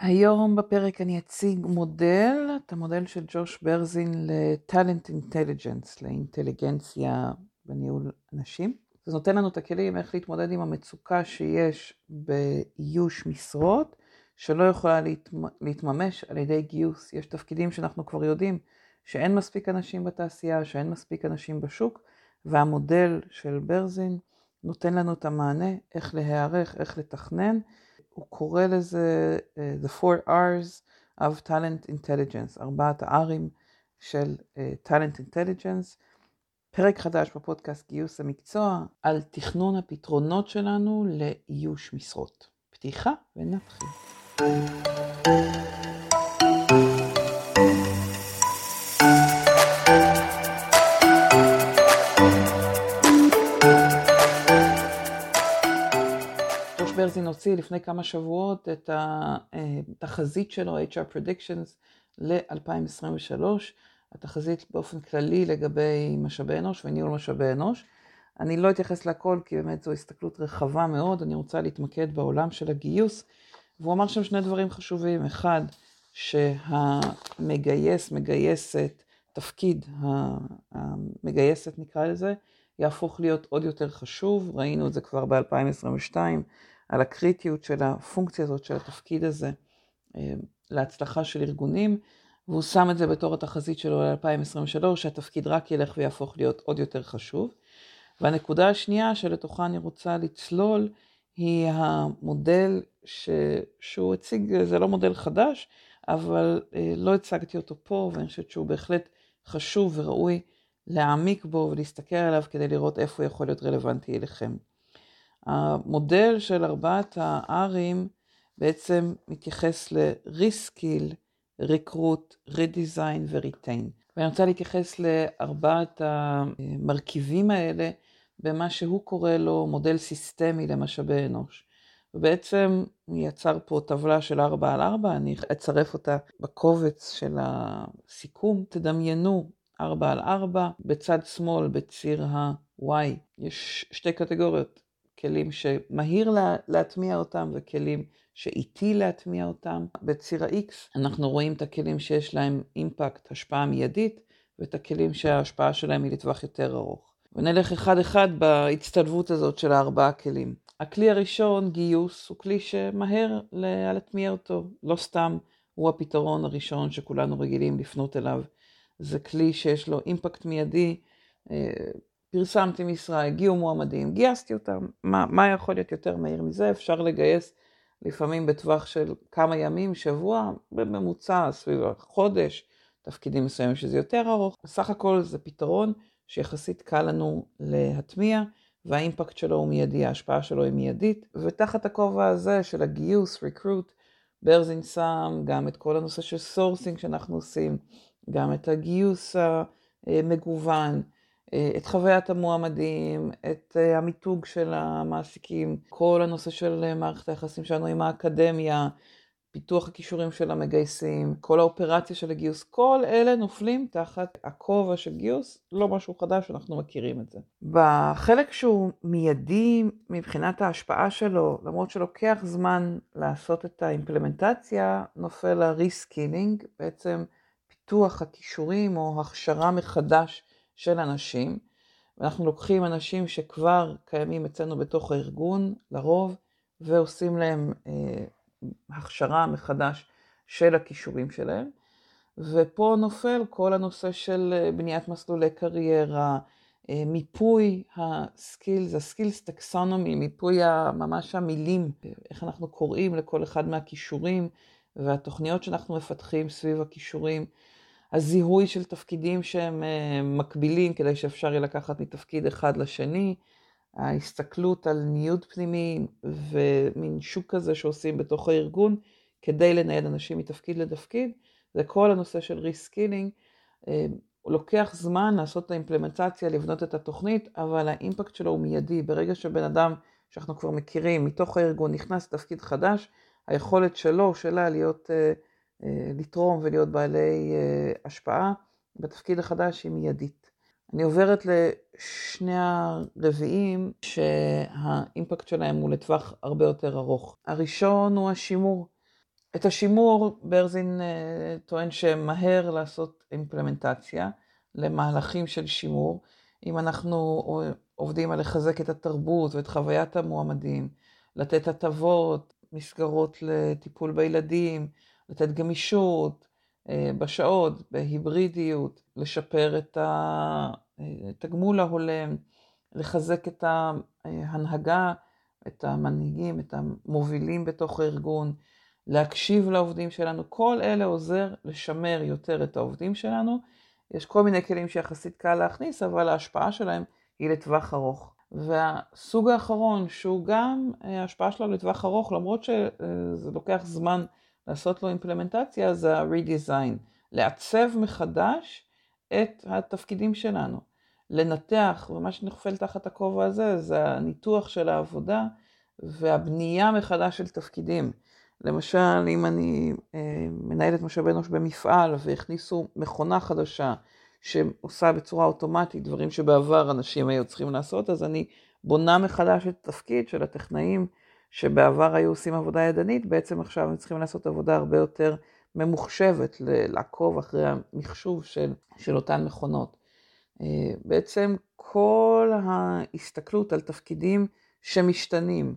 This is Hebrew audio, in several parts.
היום בפרק אני אציג מודל, את המודל של ג'וש ברזין ל-Talent Intelligence, לאינטליגנציה בניהול אנשים. זה נותן לנו את הכלים איך להתמודד עם המצוקה שיש באיוש משרות, שלא יכולה להתממש על ידי גיוס. יש תפקידים שאנחנו כבר יודעים שאין מספיק אנשים בתעשייה, שאין מספיק אנשים בשוק, והמודל של ברזין נותן לנו את המענה איך להיערך, איך לתכנן. הוא קורא לזה uh, The Four R's of Talent Intelligence, ארבעת ה-R'ים של uh, Talent Intelligence. פרק חדש בפודקאסט גיוס המקצוע על תכנון הפתרונות שלנו לאיוש משרות. פתיחה ונתחיל. ברזין הוציא לפני כמה שבועות את התחזית שלו, HR Predictions, ל-2023, התחזית באופן כללי לגבי משאבי אנוש וניהול משאבי אנוש. אני לא אתייחס להכל כי באמת זו הסתכלות רחבה מאוד, אני רוצה להתמקד בעולם של הגיוס, והוא אמר שם שני דברים חשובים, אחד, שהמגייס, מגייסת, תפקיד המגייסת נקרא לזה, יהפוך להיות עוד יותר חשוב, ראינו את זה כבר ב-2022, על הקריטיות של הפונקציה הזאת, של התפקיד הזה, אה, להצלחה של ארגונים, והוא שם את זה בתור התחזית שלו ל-2023, שהתפקיד רק ילך ויהפוך להיות עוד יותר חשוב. והנקודה השנייה שלתוכה אני רוצה לצלול, היא המודל ש... שהוא הציג, זה לא מודל חדש, אבל אה, לא הצגתי אותו פה, ואני חושבת שהוא בהחלט חשוב וראוי להעמיק בו ולהסתכל עליו כדי לראות איפה הוא יכול להיות רלוונטי אליכם. המודל של ארבעת ה-R'ים בעצם מתייחס ל-Reskill, Recruit, Redesign ו-Retain. ואני רוצה להתייחס לארבעת המרכיבים האלה במה שהוא קורא לו מודל סיסטמי למשאבי אנוש. ובעצם הוא יצר פה טבלה של 4 על 4, אני אצרף אותה בקובץ של הסיכום. תדמיינו 4 על 4, בצד שמאל, בציר ה-Y, יש שתי קטגוריות, כלים שמהיר לה, להטמיע אותם וכלים שאיטי להטמיע אותם. בציר ה-X אנחנו רואים את הכלים שיש להם אימפקט, השפעה מיידית, ואת הכלים שההשפעה שלהם היא לטווח יותר ארוך. ונלך אחד-אחד בהצטלבות הזאת של הארבעה כלים. הכלי הראשון, גיוס, הוא כלי שמהר להטמיע אותו. לא סתם הוא הפתרון הראשון שכולנו רגילים לפנות אליו. זה כלי שיש לו אימפקט מיידי, אה, פרסמתי משרה, הגיעו מועמדים, גייסתי אותם. מה, מה יכול להיות יותר מהיר מזה? אפשר לגייס לפעמים בטווח של כמה ימים, שבוע, בממוצע סביב החודש, תפקידים מסוימים שזה יותר ארוך. בסך הכל זה פתרון שיחסית קל לנו להטמיע, והאימפקט שלו הוא מיידי, ההשפעה שלו היא מיידית. ותחת הכובע הזה של הגיוס, recruit, ברזין שם גם את כל הנושא של sourcing שאנחנו עושים, גם את הגיוס המגוון. אה, את חוויית המועמדים, את אה, המיתוג של המעסיקים, כל הנושא של אה, מערכת היחסים שלנו עם האקדמיה, פיתוח הכישורים של המגייסים, כל האופרציה של הגיוס, כל אלה נופלים תחת הכובע של גיוס, לא משהו חדש, אנחנו מכירים את זה. בחלק שהוא מיידי מבחינת ההשפעה שלו, למרות שלוקח זמן לעשות את האימפלמנטציה, נופל ה reskilling, בעצם פיתוח הכישורים או הכשרה מחדש של אנשים, ואנחנו לוקחים אנשים שכבר קיימים אצלנו בתוך הארגון, לרוב, ועושים להם אה, הכשרה מחדש של הכישורים שלהם. ופה נופל כל הנושא של אה, בניית מסלולי קריירה, אה, מיפוי ה skills, ה skills taxonomy, מיפוי ממש המילים, איך אנחנו קוראים לכל אחד מהכישורים והתוכניות שאנחנו מפתחים סביב הכישורים. הזיהוי של תפקידים שהם אה, מקבילים כדי שאפשר יהיה לקחת מתפקיד אחד לשני, ההסתכלות על ניוד פנימי ומין שוק כזה שעושים בתוך הארגון כדי לנייד אנשים מתפקיד לתפקיד, זה כל הנושא של reskilling. אה, לוקח זמן לעשות את האימפלמנטציה, לבנות את התוכנית, אבל האימפקט שלו הוא מיידי. ברגע שבן אדם שאנחנו כבר מכירים מתוך הארגון נכנס לתפקיד חדש, היכולת שלו או שלה להיות uh, לתרום ולהיות בעלי אה, השפעה בתפקיד החדש היא מיידית. אני עוברת לשני הרביעים שהאימפקט שלהם הוא לטווח הרבה יותר ארוך. הראשון הוא השימור. את השימור, ברזין אה, טוען שמהר לעשות אימפלמנטציה למהלכים של שימור. אם אנחנו עובדים על לחזק את התרבות ואת חוויית המועמדים, לתת הטבות, מסגרות לטיפול בילדים, לתת גמישות אה, בשעות, בהיברידיות, לשפר את התגמול ההולם, לחזק את ההנהגה, את המנהיגים, את המובילים בתוך הארגון, להקשיב לעובדים שלנו, כל אלה עוזר לשמר יותר את העובדים שלנו. יש כל מיני כלים שיחסית קל להכניס, אבל ההשפעה שלהם היא לטווח ארוך. והסוג האחרון, שהוא גם אה, ההשפעה שלו לטווח ארוך, למרות שזה לוקח זמן לעשות לו אימפלמנטציה, זה ה-redesign. לעצב מחדש את התפקידים שלנו. לנתח, ומה שנופל תחת הכובע הזה, זה הניתוח של העבודה והבנייה מחדש של תפקידים. למשל, אם אני אה, מנהלת משאבי אנוש במפעל והכניסו מכונה חדשה שעושה בצורה אוטומטית דברים שבעבר אנשים היו צריכים לעשות, אז אני בונה מחדש את התפקיד של הטכנאים שבעבר היו עושים עבודה ידנית, בעצם עכשיו הם צריכים לעשות עבודה הרבה יותר ממוחשבת, לעקוב אחרי המחשוב של, של אותן מכונות. אה, בעצם כל ההסתכלות על תפקידים שמשתנים,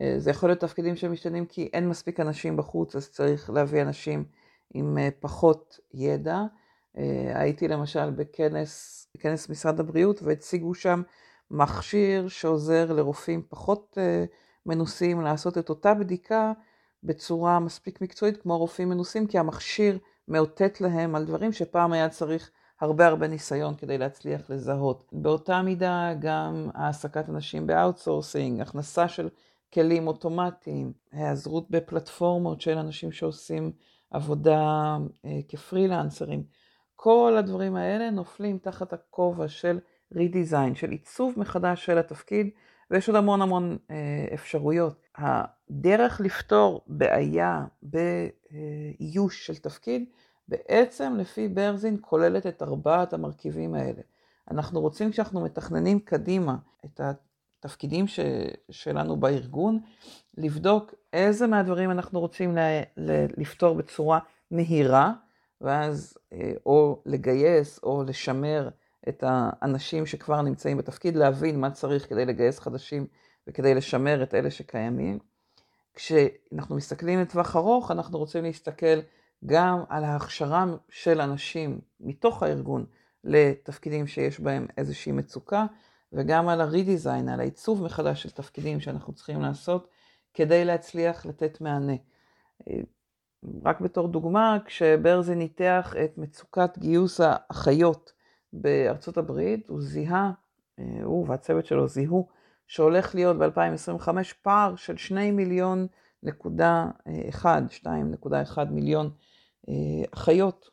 אה, זה יכול להיות תפקידים שמשתנים כי אין מספיק אנשים בחוץ, אז צריך להביא אנשים עם אה, פחות ידע. הייתי למשל בכנס, בכנס משרד הבריאות והציגו שם מכשיר שעוזר לרופאים פחות מנוסים לעשות את אותה בדיקה בצורה מספיק מקצועית כמו רופאים מנוסים, כי המכשיר מאותת להם על דברים שפעם היה צריך הרבה הרבה ניסיון כדי להצליח לזהות. באותה מידה גם העסקת אנשים ב outsourcing, הכנסה של כלים אוטומטיים, היעזרות בפלטפורמות של אנשים שעושים עבודה אה, כפרילנסרים. כל הדברים האלה נופלים תחת הכובע של redesign, של עיצוב מחדש של התפקיד, ויש עוד המון המון אה, אפשרויות. הדרך לפתור בעיה באיוש של תפקיד בעצם לפי ברזין כוללת את ארבעת המרכיבים האלה. אנחנו רוצים כשאנחנו מתכננים קדימה את התפקידים ש, שלנו בארגון, לבדוק איזה מהדברים אנחנו רוצים ל, ל, לפתור בצורה מהירה, ואז אה, או לגייס או לשמר את האנשים שכבר נמצאים בתפקיד, להבין מה צריך כדי לגייס חדשים וכדי לשמר את אלה שקיימים. כשאנחנו מסתכלים לטווח ארוך, אנחנו רוצים להסתכל גם על ההכשרה של אנשים מתוך הארגון לתפקידים שיש בהם איזושהי מצוקה, וגם על ה-redesign, על העיצוב מחדש של תפקידים שאנחנו צריכים לעשות כדי להצליח לתת מענה. רק בתור דוגמה, כשברזי ניתח את מצוקת גיוס האחיות בארצות הברית, הוא זיהה, הוא והצוות שלו זיהו, שהולך להיות ב-2025 פער של 2 מיליון נקודה 1, 2.1 מיליון אה, אחיות,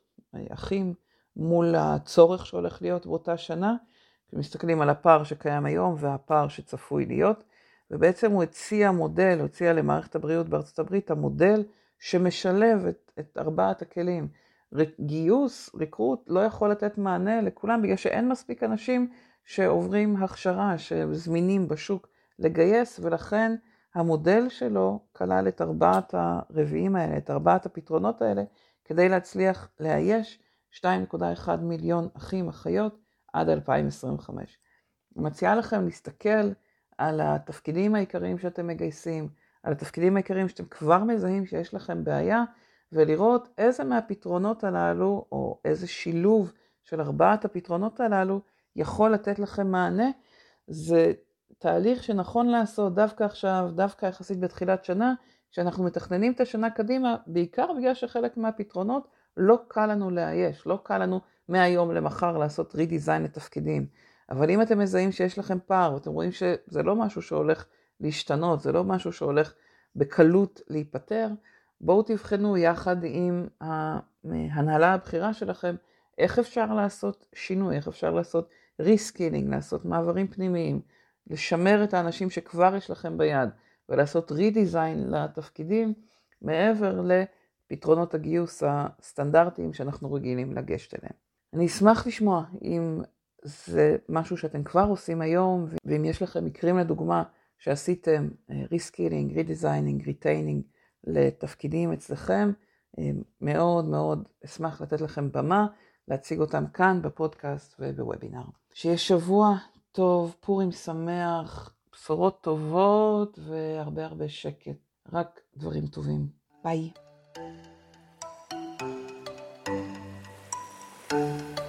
אחים, מול הצורך שהולך להיות באותה שנה, כשמסתכלים על הפער שקיים היום והפער שצפוי להיות, ובעצם הוא הציע מודל, הוא הציע למערכת הבריאות בארצות הברית המודל שמשלב את, את ארבעת הכלים. גיוס, ריקרוט, לא יכול לתת מענה לכולם בגלל שאין מספיק אנשים שעוברים הכשרה, שזמינים בשוק לגייס, ולכן המודל שלו כלל את ארבעת הרביעים האלה, את ארבעת הפתרונות האלה, כדי להצליח לאייש 2.1 מיליון אחים, אחיות, עד 2025. אני מציעה לכם להסתכל על התפקידים העיקריים שאתם מגייסים, על התפקידים העיקריים שאתם כבר מזהים שיש לכם בעיה, ולראות איזה מהפתרונות הללו, או איזה שילוב של ארבעת הפתרונות הללו, יכול לתת לכם מענה. זה תהליך שנכון לעשות דווקא עכשיו, דווקא יחסית בתחילת שנה, כשאנחנו מתכננים את השנה קדימה, בעיקר בגלל שחלק מהפתרונות לא קל לנו לאייש, לא קל לנו מהיום למחר לעשות רידיזיין לתפקידים. אבל אם אתם מזהים שיש לכם פער, ואתם רואים שזה לא משהו שהולך להשתנות, זה לא משהו שהולך בקלות להיפתר, בואו תבחנו יחד עם ההנהלה הבכירה שלכם, איך אפשר לעשות שינוי, איך אפשר לעשות reskilling, לעשות מעברים פנימיים, לשמר את האנשים שכבר יש לכם ביד. ולעשות redesign לתפקידים מעבר לפתרונות הגיוס הסטנדרטיים שאנחנו רגילים לגשת אליהם. אני אשמח לשמוע אם זה משהו שאתם כבר עושים היום, ואם יש לכם מקרים לדוגמה שעשיתם reskilling, redesigning, retaining לתפקידים אצלכם, מאוד מאוד אשמח לתת לכם במה, להציג אותם כאן בפודקאסט ובוובינר. שיהיה שבוע טוב, פורים שמח, בשורות טובות והרבה הרבה שקט. רק דברים טובים. ביי. thank you